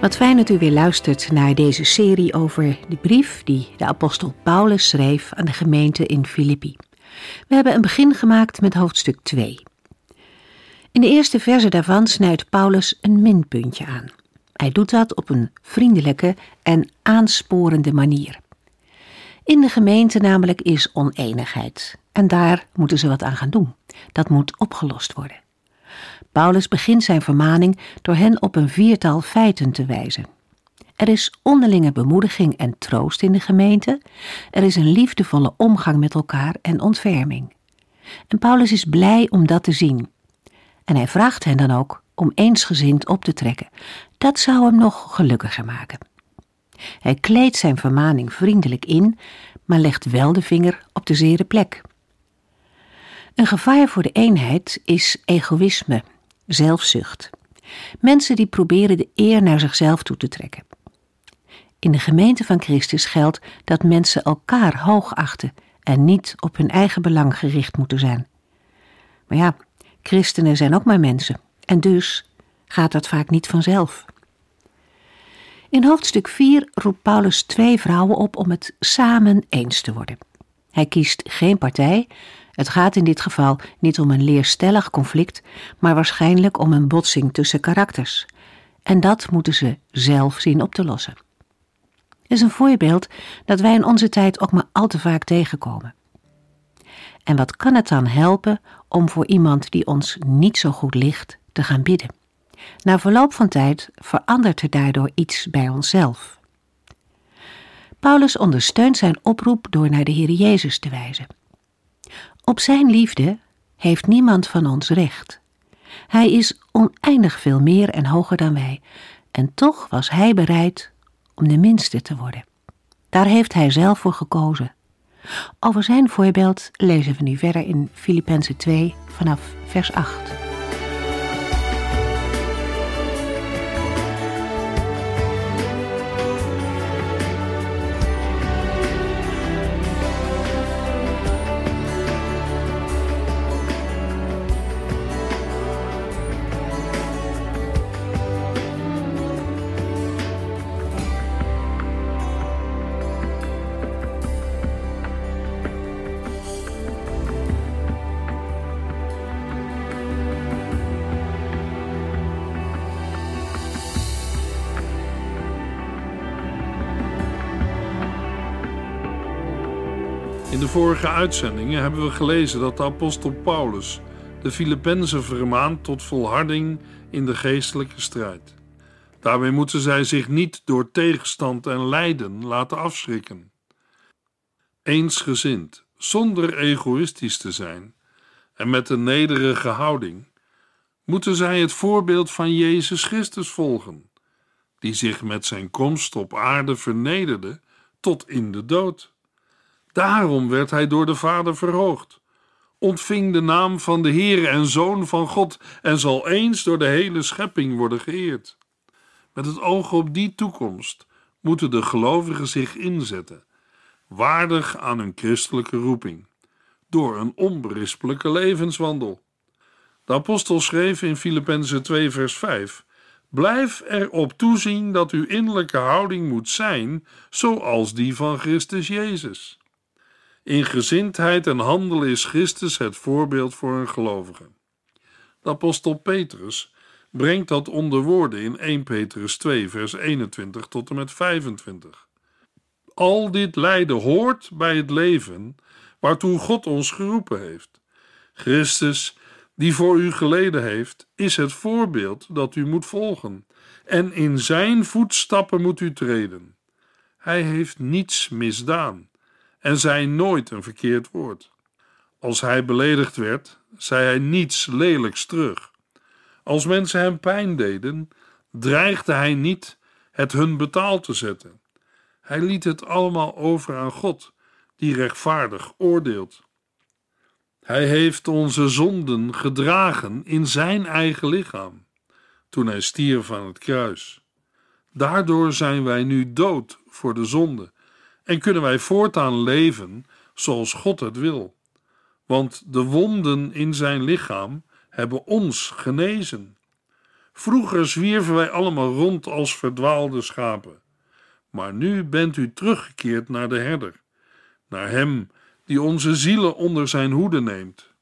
Wat fijn dat u weer luistert naar deze serie over de brief die de apostel Paulus schreef aan de gemeente in Filippi. We hebben een begin gemaakt met hoofdstuk 2. In de eerste verse daarvan snijdt Paulus een minpuntje aan. Hij doet dat op een vriendelijke en aansporende manier. In de gemeente namelijk is oneenigheid en daar moeten ze wat aan gaan doen. Dat moet opgelost worden. Paulus begint zijn vermaning door hen op een viertal feiten te wijzen. Er is onderlinge bemoediging en troost in de gemeente. Er is een liefdevolle omgang met elkaar en ontferming. En Paulus is blij om dat te zien. En hij vraagt hen dan ook om eensgezind op te trekken. Dat zou hem nog gelukkiger maken. Hij kleedt zijn vermaning vriendelijk in, maar legt wel de vinger op de zere plek. Een gevaar voor de eenheid is egoïsme zelfzucht. Mensen die proberen de eer naar zichzelf toe te trekken. In de gemeente van Christus geldt dat mensen elkaar hoog achten en niet op hun eigen belang gericht moeten zijn. Maar ja, christenen zijn ook maar mensen en dus gaat dat vaak niet vanzelf. In hoofdstuk 4 roept Paulus twee vrouwen op om het samen eens te worden. Hij kiest geen partij, het gaat in dit geval niet om een leerstellig conflict, maar waarschijnlijk om een botsing tussen karakters. En dat moeten ze zelf zien op te lossen. Is een voorbeeld dat wij in onze tijd ook maar al te vaak tegenkomen. En wat kan het dan helpen om voor iemand die ons niet zo goed ligt te gaan bidden? Na verloop van tijd verandert er daardoor iets bij onszelf. Paulus ondersteunt zijn oproep door naar de Heer Jezus te wijzen. Op Zijn liefde heeft niemand van ons recht. Hij is oneindig veel meer en hoger dan wij, en toch was Hij bereid om de minste te worden. Daar heeft Hij zelf voor gekozen. Over Zijn voorbeeld lezen we nu verder in Filippenzen 2 vanaf vers 8. Vorige uitzendingen hebben we gelezen dat de apostel Paulus de Filippenzen vermaant tot volharding in de geestelijke strijd. Daarmee moeten zij zich niet door tegenstand en lijden laten afschrikken. Eensgezind, zonder egoïstisch te zijn en met een nederige houding, moeten zij het voorbeeld van Jezus Christus volgen, die zich met zijn komst op aarde vernederde tot in de dood. Daarom werd hij door de Vader verhoogd, ontving de naam van de Heer en Zoon van God en zal eens door de hele schepping worden geëerd. Met het oog op die toekomst moeten de gelovigen zich inzetten, waardig aan hun christelijke roeping, door een onberispelijke levenswandel. De apostel schreef in Filippenzen 2 vers 5 Blijf erop toezien dat uw innerlijke houding moet zijn zoals die van Christus Jezus. In gezindheid en handelen is Christus het voorbeeld voor een gelovige. De apostel Petrus brengt dat onder woorden in 1 Petrus 2, vers 21 tot en met 25. Al dit lijden hoort bij het leven waartoe God ons geroepen heeft. Christus, die voor u geleden heeft, is het voorbeeld dat u moet volgen, en in zijn voetstappen moet u treden. Hij heeft niets misdaan en zei nooit een verkeerd woord. Als hij beledigd werd, zei hij niets lelijks terug. Als mensen hem pijn deden, dreigde hij niet het hun betaald te zetten. Hij liet het allemaal over aan God, die rechtvaardig oordeelt. Hij heeft onze zonden gedragen in zijn eigen lichaam, toen hij stierf aan het kruis. Daardoor zijn wij nu dood voor de zonde en kunnen wij voortaan leven zoals God het wil. Want de wonden in zijn lichaam hebben ons genezen. Vroeger zwierven wij allemaal rond als verdwaalde schapen, maar nu bent u teruggekeerd naar de herder, naar hem die onze zielen onder zijn hoede neemt.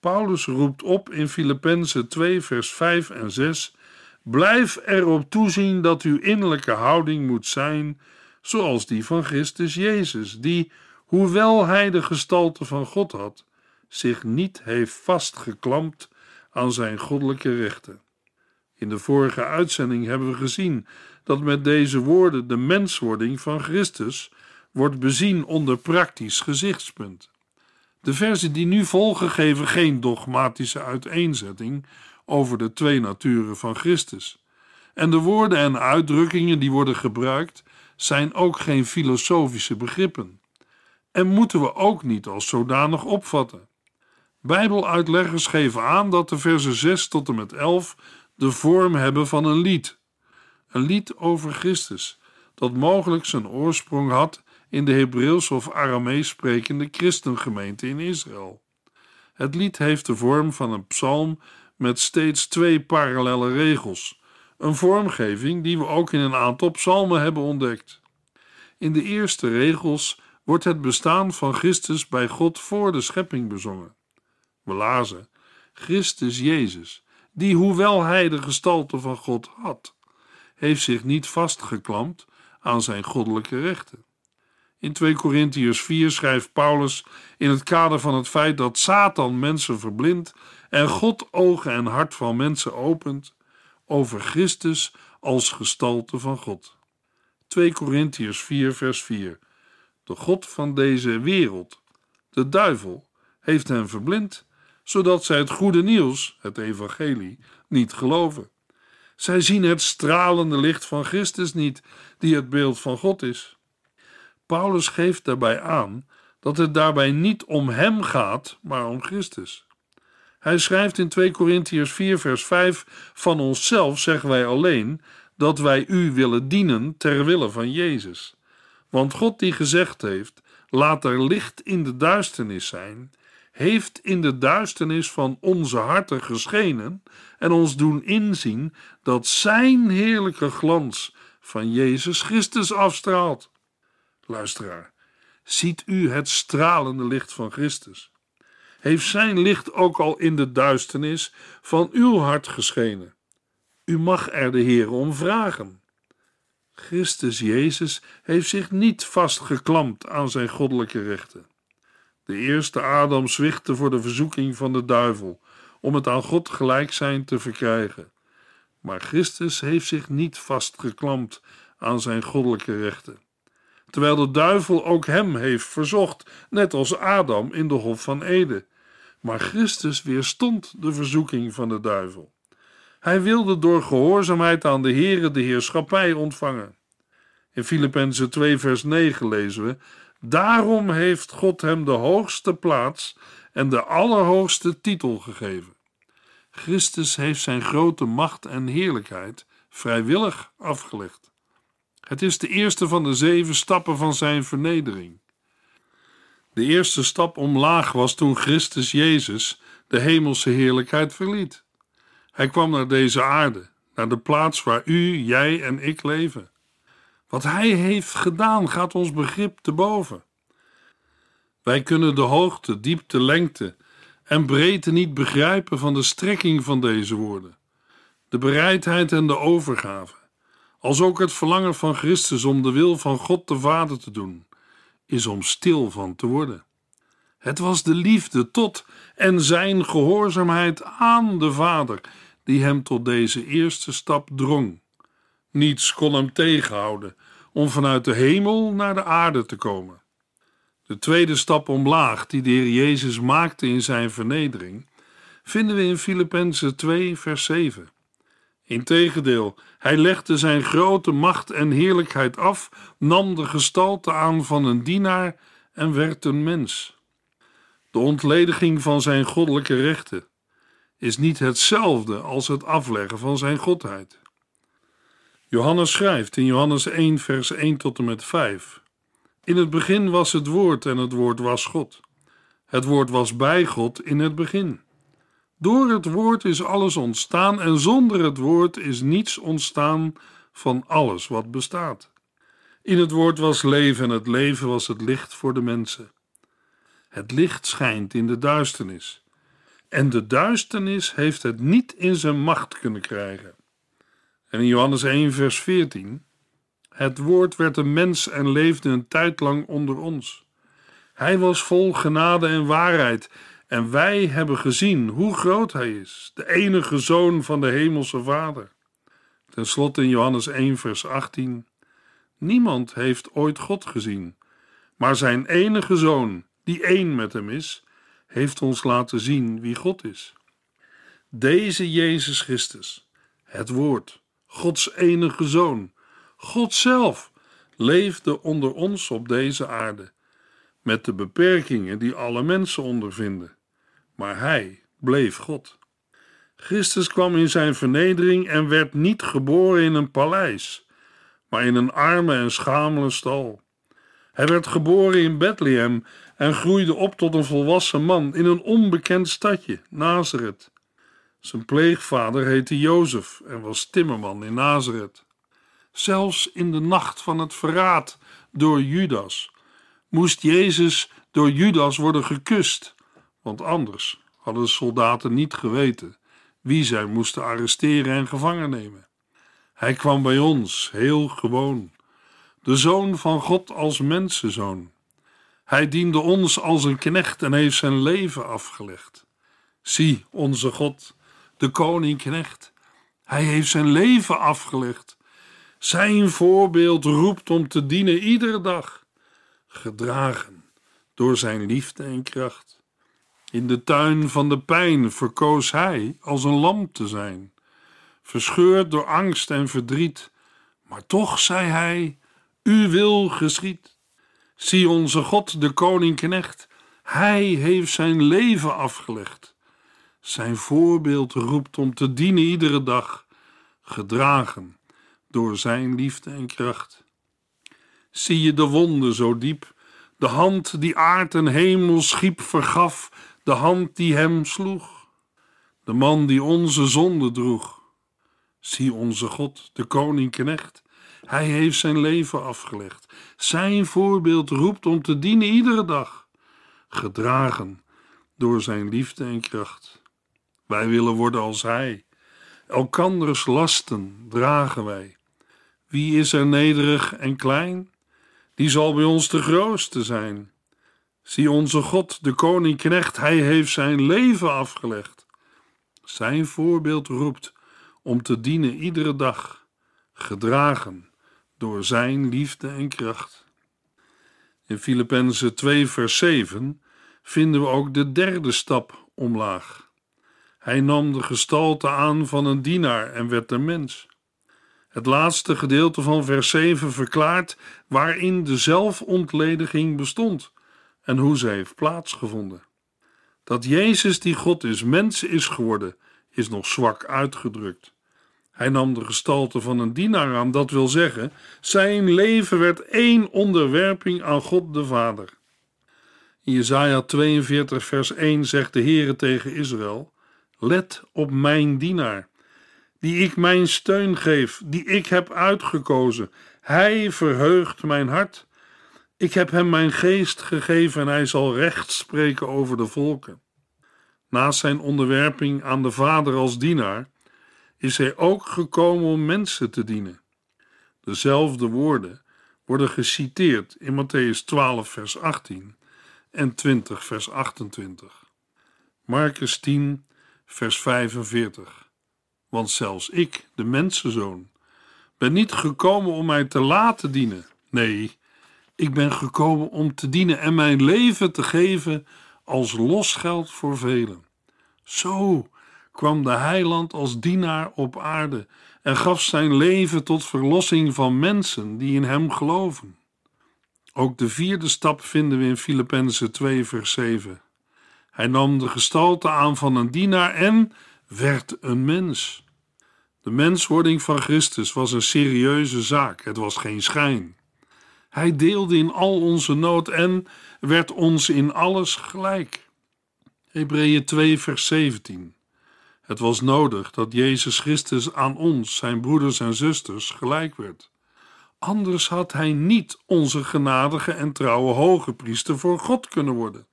Paulus roept op in Filippenzen 2 vers 5 en 6 Blijf erop toezien dat uw innerlijke houding moet zijn zoals die van Christus Jezus, die, hoewel hij de gestalte van God had, zich niet heeft vastgeklampt aan zijn goddelijke rechten. In de vorige uitzending hebben we gezien dat met deze woorden de menswording van Christus wordt bezien onder praktisch gezichtspunt. De versen die nu volgen geven geen dogmatische uiteenzetting over de twee naturen van Christus. En de woorden en uitdrukkingen die worden gebruikt zijn ook geen filosofische begrippen en moeten we ook niet als zodanig opvatten. Bijbeluitleggers geven aan dat de versen 6 tot en met 11 de vorm hebben van een lied. Een lied over Christus, dat mogelijk zijn oorsprong had in de Hebreeuws of Aramees sprekende christengemeente in Israël. Het lied heeft de vorm van een psalm met steeds twee parallelle regels, een vormgeving die we ook in een aantal psalmen hebben ontdekt. In de eerste regels wordt het bestaan van Christus bij God voor de schepping bezongen. We lazen: Christus Jezus, die, hoewel hij de gestalte van God had, heeft zich niet vastgeklampt aan zijn goddelijke rechten. In 2 Korintiërs 4 schrijft Paulus in het kader van het feit dat Satan mensen verblindt en God ogen en hart van mensen opent over Christus als gestalte van God. 2 Korintiërs 4 vers 4 De God van deze wereld, de duivel, heeft hen verblind, zodat zij het goede nieuws, het evangelie, niet geloven. Zij zien het stralende licht van Christus niet, die het beeld van God is. Paulus geeft daarbij aan dat het daarbij niet om hem gaat, maar om Christus. Hij schrijft in 2 Korintiërs 4 vers 5 van onszelf zeggen wij alleen dat wij u willen dienen ter wille van Jezus. Want God die gezegd heeft: laat er licht in de duisternis zijn, heeft in de duisternis van onze harten geschenen en ons doen inzien dat Zijn heerlijke glans van Jezus Christus afstraalt. Luisteraar, ziet u het stralende licht van Christus? Heeft Zijn licht ook al in de duisternis van uw hart geschenen? U mag er de Heer om vragen. Christus Jezus heeft zich niet vastgeklampt aan zijn goddelijke rechten. De eerste Adam zwichtte voor de verzoeking van de duivel om het aan God gelijk zijn te verkrijgen. Maar Christus heeft zich niet vastgeklampt aan zijn goddelijke rechten. Terwijl de duivel ook hem heeft verzocht, net als Adam in de Hof van Eden. Maar Christus weerstond de verzoeking van de duivel. Hij wilde door gehoorzaamheid aan de Here de heerschappij ontvangen. In Filippenzen 2 vers 9 lezen we: Daarom heeft God hem de hoogste plaats en de allerhoogste titel gegeven. Christus heeft zijn grote macht en heerlijkheid vrijwillig afgelegd. Het is de eerste van de zeven stappen van zijn vernedering. De eerste stap omlaag was toen Christus Jezus de hemelse heerlijkheid verliet. Hij kwam naar deze aarde, naar de plaats waar u, jij en ik leven. Wat hij heeft gedaan gaat ons begrip te boven. Wij kunnen de hoogte, diepte, lengte en breedte niet begrijpen van de strekking van deze woorden. De bereidheid en de overgave, als ook het verlangen van Christus om de wil van God de Vader te doen, is om stil van te worden. Het was de liefde tot en zijn gehoorzaamheid aan de Vader die hem tot deze eerste stap drong. Niets kon hem tegenhouden om vanuit de hemel naar de aarde te komen. De tweede stap omlaag die de Heer Jezus maakte in zijn vernedering, vinden we in Filippenzen 2, vers 7. Integendeel, hij legde zijn grote macht en heerlijkheid af, nam de gestalte aan van een dienaar en werd een mens. De ontlediging van zijn goddelijke rechten is niet hetzelfde als het afleggen van zijn godheid. Johannes schrijft in Johannes 1, vers 1 tot en met 5. In het begin was het woord en het woord was God. Het woord was bij God in het begin. Door het woord is alles ontstaan en zonder het woord is niets ontstaan van alles wat bestaat. In het woord was leven en het leven was het licht voor de mensen. Het licht schijnt in de duisternis en de duisternis heeft het niet in zijn macht kunnen krijgen. En in Johannes 1, vers 14: Het woord werd een mens en leefde een tijd lang onder ons. Hij was vol genade en waarheid, en wij hebben gezien hoe groot hij is, de enige zoon van de Hemelse Vader. Ten slotte in Johannes 1, vers 18: Niemand heeft ooit God gezien, maar zijn enige zoon, die één met hem is, heeft ons laten zien wie God is. Deze Jezus Christus, het Woord, Gods enige Zoon, God zelf, leefde onder ons op deze aarde, met de beperkingen die alle mensen ondervinden. Maar Hij bleef God. Christus kwam in zijn vernedering en werd niet geboren in een paleis, maar in een arme en schamele stal. Hij werd geboren in Bethlehem en groeide op tot een volwassen man in een onbekend stadje, Nazareth. Zijn pleegvader heette Jozef en was timmerman in Nazareth. Zelfs in de nacht van het verraad door Judas moest Jezus door Judas worden gekust, want anders hadden de soldaten niet geweten wie zij moesten arresteren en gevangen nemen. Hij kwam bij ons heel gewoon, de zoon van God als mensenzoon. Hij diende ons als een knecht en heeft zijn leven afgelegd. Zie, onze God, de koning-knecht. Hij heeft zijn leven afgelegd. Zijn voorbeeld roept om te dienen iedere dag, gedragen door zijn liefde en kracht. In de tuin van de pijn verkoos hij als een lam te zijn, verscheurd door angst en verdriet. Maar toch zei hij: Uw wil geschiet. Zie onze God, de koning-knecht, hij heeft zijn leven afgelegd. Zijn voorbeeld roept om te dienen iedere dag, gedragen door zijn liefde en kracht. Zie je de wonden zo diep, de hand die aard en hemel schiep vergaf, de hand die hem sloeg, de man die onze zonde droeg. Zie onze God, de koning-knecht, hij heeft zijn leven afgelegd. Zijn voorbeeld roept om te dienen iedere dag, gedragen door zijn liefde en kracht. Wij willen worden als hij. Elkanders lasten dragen wij. Wie is er nederig en klein? Die zal bij ons de grootste zijn. Zie onze God, de koning knecht, hij heeft zijn leven afgelegd. Zijn voorbeeld roept om te dienen iedere dag, gedragen door zijn liefde en kracht. In Filippenzen 2, vers 7 vinden we ook de derde stap omlaag. Hij nam de gestalte aan van een dienaar en werd een mens. Het laatste gedeelte van vers 7 verklaart waarin de zelfontlediging bestond en hoe ze heeft plaatsgevonden. Dat Jezus, die God is, mens is geworden, is nog zwak uitgedrukt. Hij nam de gestalte van een dienaar aan, dat wil zeggen, zijn leven werd één onderwerping aan God de Vader. In Jesaja 42 vers 1 zegt de Heere tegen Israël, let op mijn dienaar, die ik mijn steun geef, die ik heb uitgekozen. Hij verheugt mijn hart. Ik heb hem mijn geest gegeven en hij zal recht spreken over de volken. Naast zijn onderwerping aan de Vader als dienaar, is hij ook gekomen om mensen te dienen. Dezelfde woorden worden geciteerd in Matthäus 12, vers 18 en 20, vers 28. Marcus 10, vers 45. Want zelfs ik, de mensenzoon, ben niet gekomen om mij te laten dienen. Nee, ik ben gekomen om te dienen en mijn leven te geven als losgeld voor velen. Zo kwam de heiland als dienaar op aarde en gaf zijn leven tot verlossing van mensen die in hem geloven. Ook de vierde stap vinden we in Filippenzen 2, vers 7. Hij nam de gestalte aan van een dienaar en werd een mens. De menswording van Christus was een serieuze zaak, het was geen schijn. Hij deelde in al onze nood en werd ons in alles gelijk. Hebreeën 2, vers 17. Het was nodig dat Jezus Christus aan ons, zijn broeders en zusters, gelijk werd. Anders had hij niet onze genadige en trouwe hoge priester voor God kunnen worden.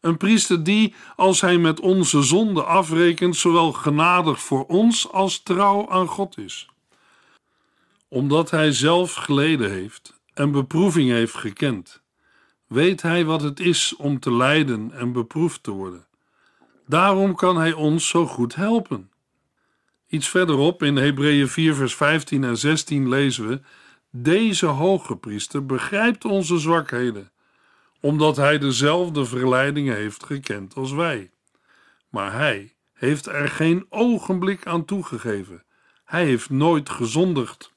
Een priester die, als hij met onze zonde afrekent, zowel genadig voor ons als trouw aan God is. Omdat hij zelf geleden heeft en beproeving heeft gekend, weet hij wat het is om te lijden en beproefd te worden. Daarom kan hij ons zo goed helpen. Iets verderop in Hebreeën 4, vers 15 en 16 lezen we: Deze hoge priester begrijpt onze zwakheden, omdat hij dezelfde verleidingen heeft gekend als wij. Maar hij heeft er geen ogenblik aan toegegeven. Hij heeft nooit gezondigd.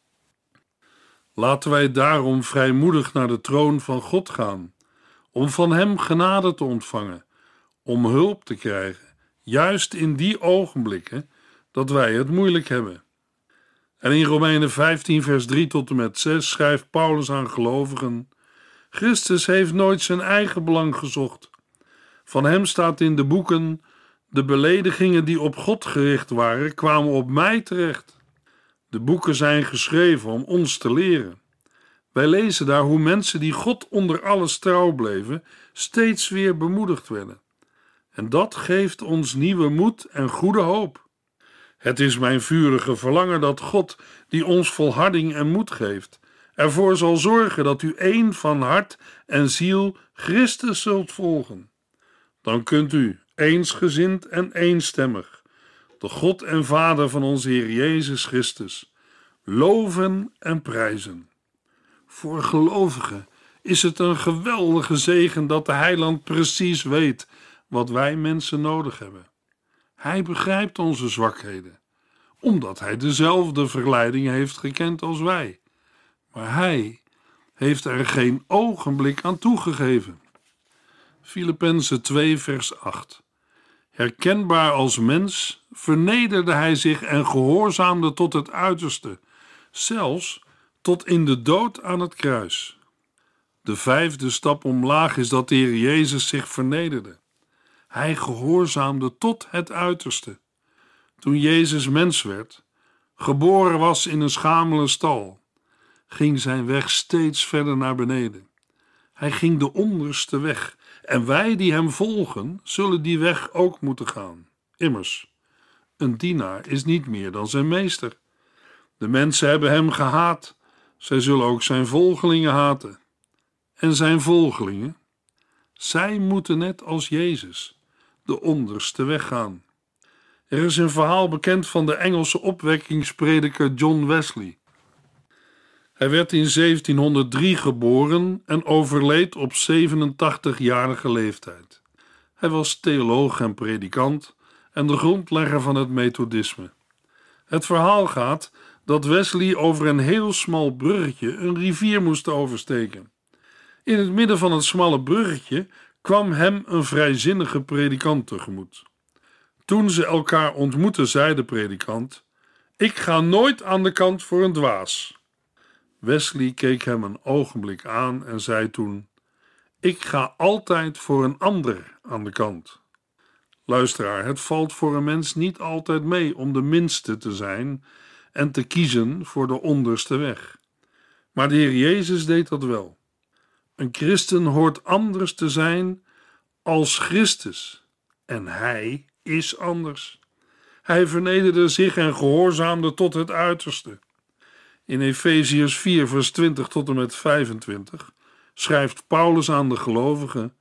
Laten wij daarom vrijmoedig naar de troon van God gaan, om van Hem genade te ontvangen, om hulp te krijgen, juist in die ogenblikken dat wij het moeilijk hebben. En in Romeinen 15, vers 3 tot en met 6 schrijft Paulus aan gelovigen: Christus heeft nooit zijn eigen belang gezocht. Van hem staat in de boeken: De beledigingen die op God gericht waren, kwamen op mij terecht. De boeken zijn geschreven om ons te leren. Wij lezen daar hoe mensen die God onder alles trouw bleven, steeds weer bemoedigd werden. En dat geeft ons nieuwe moed en goede hoop. Het is mijn vurige verlangen dat God, die ons volharding en moed geeft, ervoor zal zorgen dat u één van hart en ziel Christus zult volgen. Dan kunt u eensgezind en eenstemmig de God en Vader van onze Heer Jezus Christus loven en prijzen. Voor gelovigen is het een geweldige zegen dat de Heiland precies weet wat wij mensen nodig hebben. Hij begrijpt onze zwakheden, omdat hij dezelfde verleidingen heeft gekend als wij. Maar hij heeft er geen ogenblik aan toegegeven. Filippenzen 2, vers 8. Herkenbaar als mens vernederde hij zich en gehoorzaamde tot het uiterste, zelfs tot in de dood aan het kruis. De vijfde stap omlaag is dat de Heer Jezus zich vernederde. Hij gehoorzaamde tot het uiterste. Toen Jezus mens werd, geboren was in een schamele stal, ging zijn weg steeds verder naar beneden. Hij ging de onderste weg en wij die hem volgen, zullen die weg ook moeten gaan. Immers, een dienaar is niet meer dan zijn meester. De mensen hebben hem gehaat, zij zullen ook zijn volgelingen haten. En zijn volgelingen, zij moeten net als Jezus de onderste weg gaan. Er is een verhaal bekend van de Engelse opwekkingsprediker John Wesley. Hij werd in 1703 geboren en overleed op 87-jarige leeftijd. Hij was theoloog en predikant en de grondlegger van het Methodisme. Het verhaal gaat dat Wesley over een heel smal bruggetje een rivier moest oversteken. In het midden van het smalle bruggetje kwam hem een vrijzinnige predikant tegemoet. Toen ze elkaar ontmoetten, zei de predikant: Ik ga nooit aan de kant voor een dwaas. Wesley keek hem een ogenblik aan en zei toen: Ik ga altijd voor een ander aan de kant. Luisteraar, het valt voor een mens niet altijd mee om de minste te zijn en te kiezen voor de onderste weg. Maar de Heer Jezus deed dat wel. Een christen hoort anders te zijn als Christus. En hij is anders. Hij vernederde zich en gehoorzaamde tot het uiterste. In Efeziërs 4, vers 20 tot en met 25 schrijft Paulus aan de gelovigen: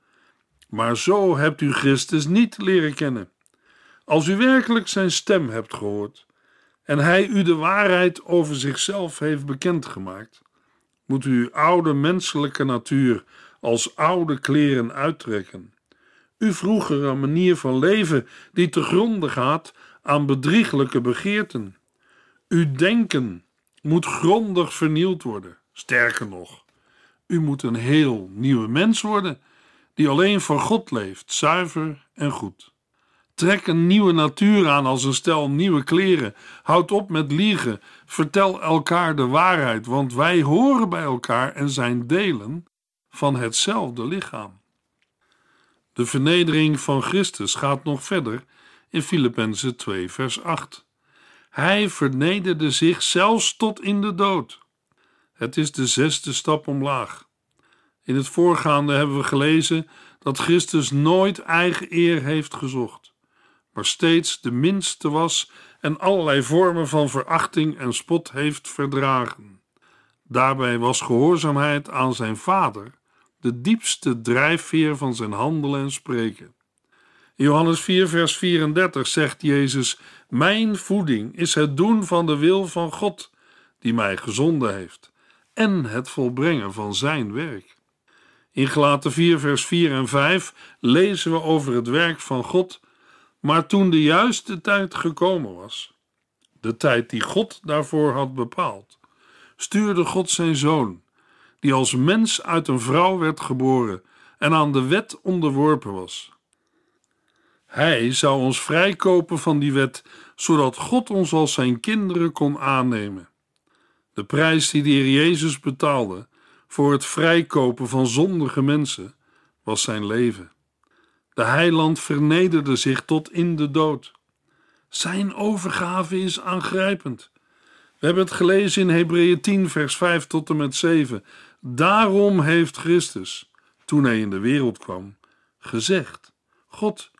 Maar zo hebt u Christus niet leren kennen. Als u werkelijk zijn stem hebt gehoord en hij u de waarheid over zichzelf heeft bekendgemaakt, moet u uw oude menselijke natuur als oude kleren uittrekken. Uw vroegere manier van leven, die te gronde gaat aan bedrieglijke begeerten. Uw denken moet grondig vernield worden. Sterker nog, u moet een heel nieuwe mens worden, die alleen voor God leeft, zuiver en goed. Trek een nieuwe natuur aan als een stel nieuwe kleren. Houd op met liegen. Vertel elkaar de waarheid, want wij horen bij elkaar en zijn delen van hetzelfde lichaam. De vernedering van Christus gaat nog verder in Filippenzen 2, vers 8. Hij vernederde zich zelfs tot in de dood. Het is de zesde stap omlaag. In het voorgaande hebben we gelezen dat Christus nooit eigen eer heeft gezocht, maar steeds de minste was en allerlei vormen van verachting en spot heeft verdragen. Daarbij was gehoorzaamheid aan zijn Vader de diepste drijfveer van zijn handelen en spreken. Johannes 4, vers 34 zegt Jezus: Mijn voeding is het doen van de wil van God, die mij gezonden heeft, en het volbrengen van zijn werk. In Gelaten 4, vers 4 en 5 lezen we over het werk van God, maar toen de juiste tijd gekomen was, de tijd die God daarvoor had bepaald, stuurde God zijn zoon, die als mens uit een vrouw werd geboren en aan de wet onderworpen was. Hij zou ons vrijkopen van die wet, zodat God ons als zijn kinderen kon aannemen. De prijs die de Heer Jezus betaalde voor het vrijkopen van zondige mensen was zijn leven. De heiland vernederde zich tot in de dood. Zijn overgave is aangrijpend. We hebben het gelezen in Hebreeën 10, vers 5 tot en met 7. Daarom heeft Christus, toen hij in de wereld kwam, gezegd: God,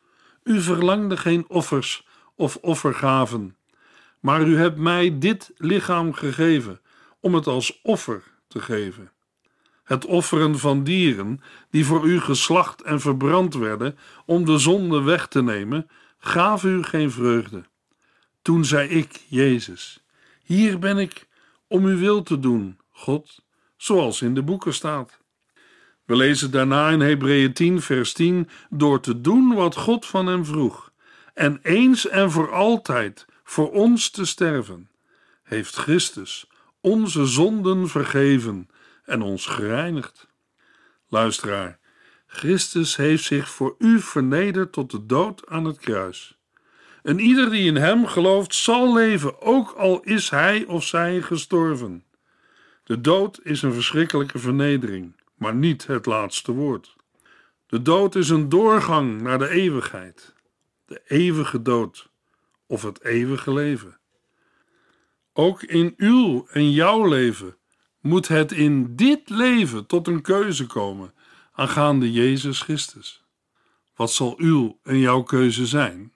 u verlangde geen offers of offergaven, maar u hebt mij dit lichaam gegeven om het als offer te geven. Het offeren van dieren die voor u geslacht en verbrand werden om de zonde weg te nemen, gaf u geen vreugde. Toen zei ik, Jezus, hier ben ik om uw wil te doen, God, zoals in de boeken staat. We lezen daarna in Hebreeën 10, vers 10: door te doen wat God van hem vroeg, en eens en voor altijd voor ons te sterven, heeft Christus onze zonden vergeven en ons gereinigd. Luisteraar, Christus heeft zich voor u vernederd tot de dood aan het kruis. En ieder die in hem gelooft, zal leven, ook al is hij of zij gestorven. De dood is een verschrikkelijke vernedering, maar niet het laatste woord. De dood is een doorgang naar de eeuwigheid, de eeuwige dood of het eeuwige leven. Ook in uw en jouw leven moet het in dit leven tot een keuze komen aangaande Jezus Christus. Wat zal uw en jouw keuze zijn?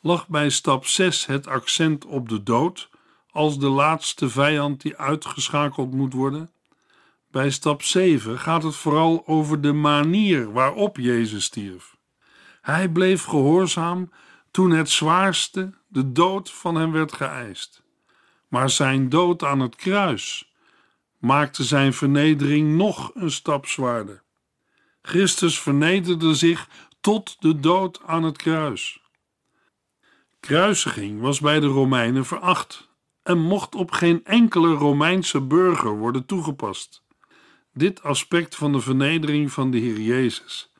Lag bij stap 6 het accent op de dood als de laatste vijand die uitgeschakeld moet worden? Bij stap 7 gaat het vooral over de manier waarop Jezus stierf. Hij bleef gehoorzaam toen het zwaarste, de dood van hem werd geëist. Maar zijn dood aan het kruis maakte zijn vernedering nog een stap zwaarder. Christus vernederde zich tot de dood aan het kruis. Kruisiging was bij de Romeinen veracht en mocht op geen enkele Romeinse burger worden toegepast. Dit aspect van de vernedering van de Heer Jezus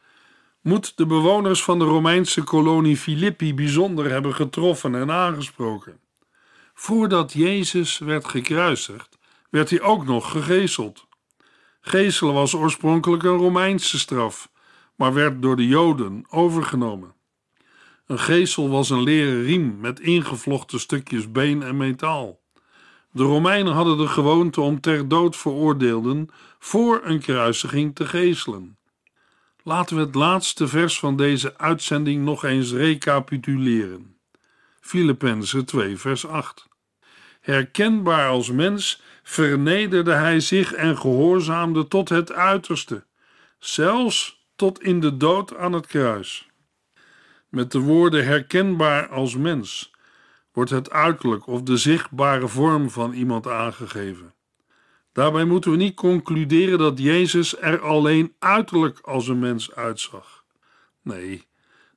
moet de bewoners van de Romeinse kolonie Filippi bijzonder hebben getroffen en aangesproken. Voordat Jezus werd gekruisigd, werd hij ook nog gegezeld. Gezelen was oorspronkelijk een Romeinse straf, maar werd door de Joden overgenomen. Een gezel was een leren riem met ingevlochten stukjes been en metaal. De Romeinen hadden de gewoonte om ter dood veroordeelden voor een kruisiging te gezelen. Laten we het laatste vers van deze uitzending nog eens recapituleren. Filippenzen 2, vers 8. Herkenbaar als mens vernederde hij zich en gehoorzaamde tot het uiterste, zelfs tot in de dood aan het kruis. Met de woorden herkenbaar als mens wordt het uiterlijk of de zichtbare vorm van iemand aangegeven. Daarbij moeten we niet concluderen dat Jezus er alleen uiterlijk als een mens uitzag. Nee,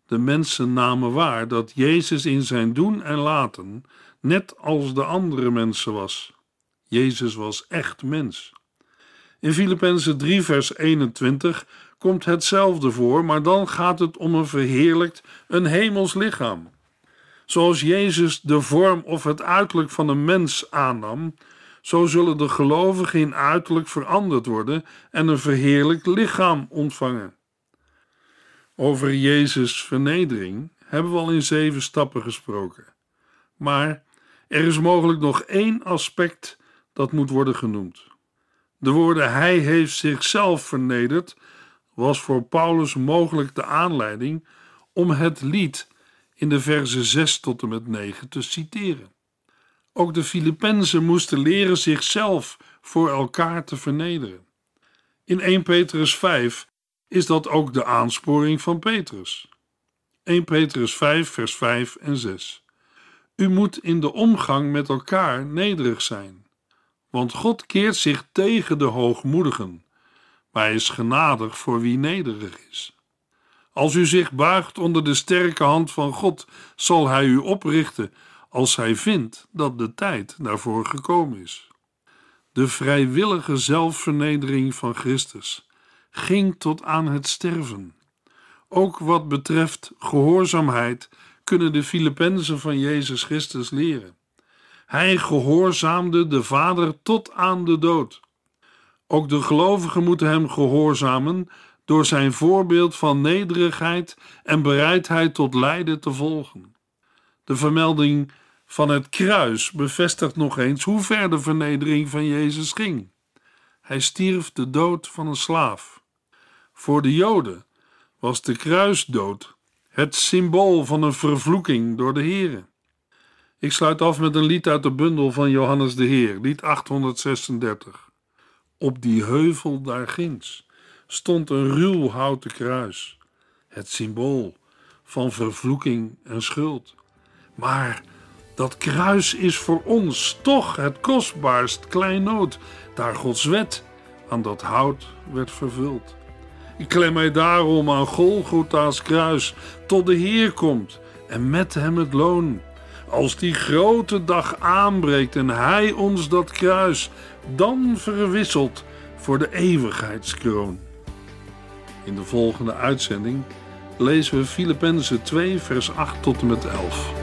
De mensen namen waar dat Jezus in zijn doen en laten net als de andere mensen was. Jezus was echt mens. In Filippenzen 3, vers 21 komt hetzelfde voor, maar dan gaat het om een verheerlijkt, een hemels lichaam. Zoals Jezus de vorm of het uiterlijk van een mens aannam, zo zullen de gelovigen in uiterlijk veranderd worden en een verheerlijkt lichaam ontvangen. Over Jezus' vernedering hebben we al in zeven stappen gesproken. Maar er is mogelijk nog één aspect dat moet worden genoemd. De woorden Hij heeft zichzelf vernederd was voor Paulus mogelijk de aanleiding om het lied in de versen 6 tot en met 9 te citeren. Ook de Filippenzen moesten leren zichzelf voor elkaar te vernederen. In 1 Petrus 5 is dat ook de aansporing van Petrus. 1 Petrus 5, vers 5 en 6. U moet in de omgang met elkaar nederig zijn, want God keert zich tegen de hoogmoedigen, maar hij is genadig voor wie nederig is. Als u zich buigt onder de sterke hand van God, zal hij u oprichten als hij vindt dat de tijd daarvoor gekomen is. De vrijwillige zelfvernedering van Christus ging tot aan het sterven. Ook wat betreft gehoorzaamheid kunnen de Filippenzen van Jezus Christus leren. Hij gehoorzaamde de Vader tot aan de dood. Ook de gelovigen moeten hem gehoorzamen door zijn voorbeeld van nederigheid en bereidheid tot lijden te volgen. De vermelding van het kruis bevestigt nog eens hoe ver de vernedering van Jezus ging. Hij stierf de dood van een slaaf. Voor de Joden was de kruisdood het symbool van een vervloeking door de Here. Ik sluit af met een lied uit de bundel van Johannes de Heer, lied 836. Op die heuvel daar ginds stond een ruw houten kruis, het symbool van vervloeking en schuld. Maar dat kruis is voor ons toch het kostbaarst kleinood, daar Gods wet aan dat hout werd vervuld. Ik klem mij daarom aan Golgotha's kruis, tot de Heer komt en met hem het loon. Als die grote dag aanbreekt en hij ons dat kruis dan verwisselt voor de eeuwigheidskroon. In de volgende uitzending lezen we Filippenzen 2 vers 8 tot en met 11.